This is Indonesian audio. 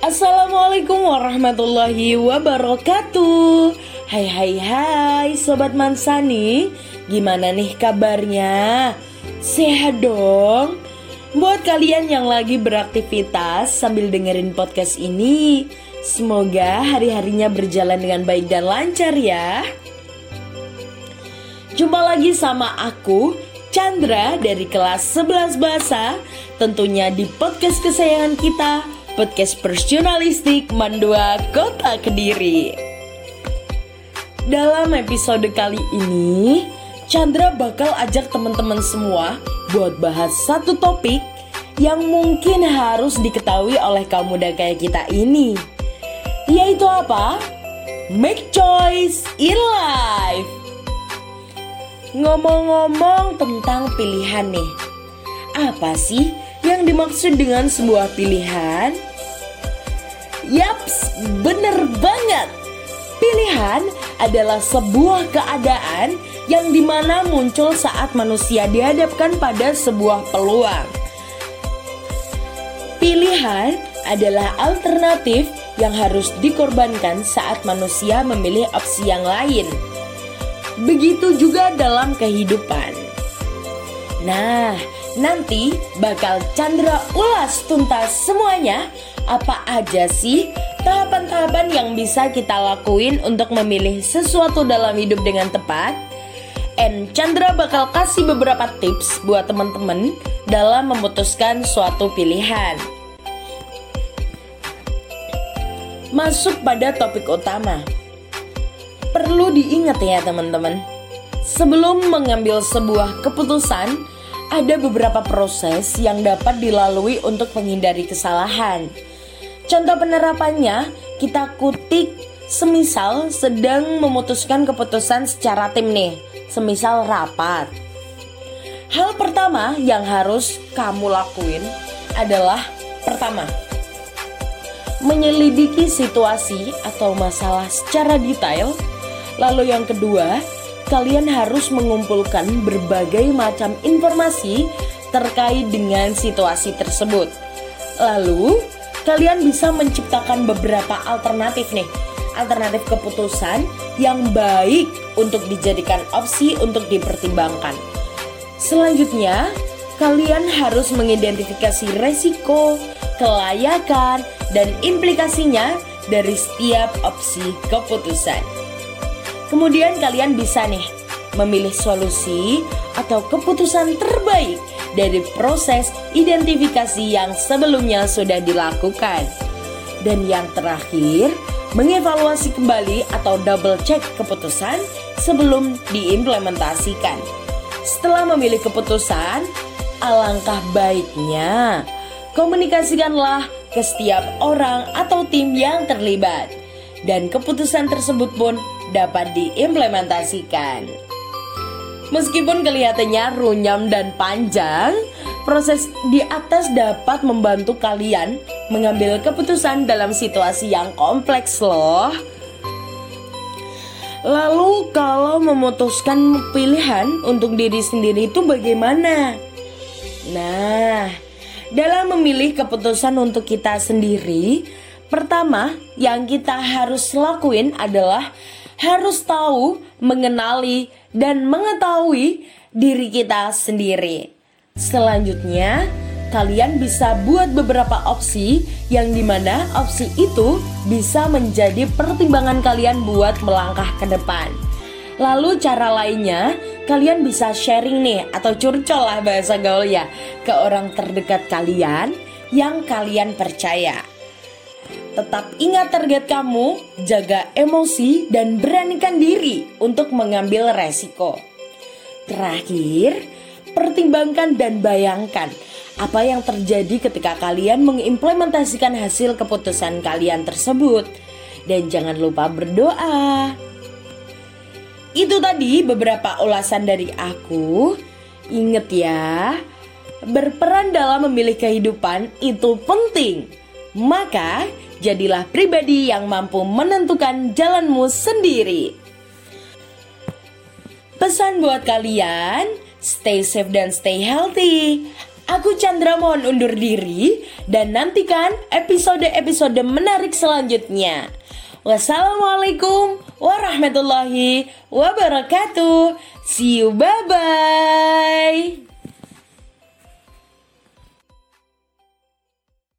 Assalamualaikum warahmatullahi wabarakatuh Hai hai hai Sobat Mansani Gimana nih kabarnya? Sehat dong? Buat kalian yang lagi beraktivitas sambil dengerin podcast ini Semoga hari-harinya berjalan dengan baik dan lancar ya Jumpa lagi sama aku Chandra dari kelas 11 Bahasa Tentunya di podcast kesayangan kita podcast personalistik Mandua Kota Kediri. Dalam episode kali ini, Chandra bakal ajak teman-teman semua buat bahas satu topik yang mungkin harus diketahui oleh kaum muda kayak kita ini. Yaitu apa? Make choice in life. Ngomong-ngomong tentang pilihan nih. Apa sih yang dimaksud dengan sebuah pilihan? Yaps, bener banget. Pilihan adalah sebuah keadaan yang di mana muncul saat manusia dihadapkan pada sebuah peluang. Pilihan adalah alternatif yang harus dikorbankan saat manusia memilih opsi yang lain. Begitu juga dalam kehidupan. Nah, nanti bakal Chandra ulas tuntas semuanya apa aja sih tahapan-tahapan yang bisa kita lakuin untuk memilih sesuatu dalam hidup dengan tepat? And Chandra bakal kasih beberapa tips buat teman-teman dalam memutuskan suatu pilihan. Masuk pada topik utama. Perlu diingat ya teman-teman. Sebelum mengambil sebuah keputusan, ada beberapa proses yang dapat dilalui untuk menghindari kesalahan. Contoh penerapannya, kita kutik semisal sedang memutuskan keputusan secara tim nih, semisal rapat. Hal pertama yang harus kamu lakuin adalah pertama, menyelidiki situasi atau masalah secara detail. Lalu yang kedua, kalian harus mengumpulkan berbagai macam informasi terkait dengan situasi tersebut. Lalu, kalian bisa menciptakan beberapa alternatif nih. Alternatif keputusan yang baik untuk dijadikan opsi untuk dipertimbangkan. Selanjutnya, kalian harus mengidentifikasi resiko, kelayakan, dan implikasinya dari setiap opsi keputusan. Kemudian kalian bisa nih memilih solusi atau keputusan terbaik dari proses identifikasi yang sebelumnya sudah dilakukan. Dan yang terakhir, mengevaluasi kembali atau double check keputusan sebelum diimplementasikan. Setelah memilih keputusan, alangkah baiknya komunikasikanlah ke setiap orang atau tim yang terlibat dan keputusan tersebut pun dapat diimplementasikan. Meskipun kelihatannya runyam dan panjang, proses di atas dapat membantu kalian mengambil keputusan dalam situasi yang kompleks loh. Lalu kalau memutuskan pilihan untuk diri sendiri itu bagaimana? Nah, dalam memilih keputusan untuk kita sendiri, pertama yang kita harus lakuin adalah harus tahu, mengenali, dan mengetahui diri kita sendiri. Selanjutnya, kalian bisa buat beberapa opsi yang di mana opsi itu bisa menjadi pertimbangan kalian buat melangkah ke depan. Lalu cara lainnya, kalian bisa sharing nih atau curcol lah bahasa gaul ya ke orang terdekat kalian yang kalian percaya. Tetap ingat target kamu, jaga emosi, dan beranikan diri untuk mengambil resiko. Terakhir, pertimbangkan dan bayangkan apa yang terjadi ketika kalian mengimplementasikan hasil keputusan kalian tersebut. Dan jangan lupa berdoa. Itu tadi beberapa ulasan dari aku. Ingat ya, berperan dalam memilih kehidupan itu penting. Maka, jadilah pribadi yang mampu menentukan jalanmu sendiri. Pesan buat kalian, stay safe dan stay healthy. Aku Chandra mohon undur diri dan nantikan episode-episode menarik selanjutnya. Wassalamualaikum warahmatullahi wabarakatuh. See you, bye bye.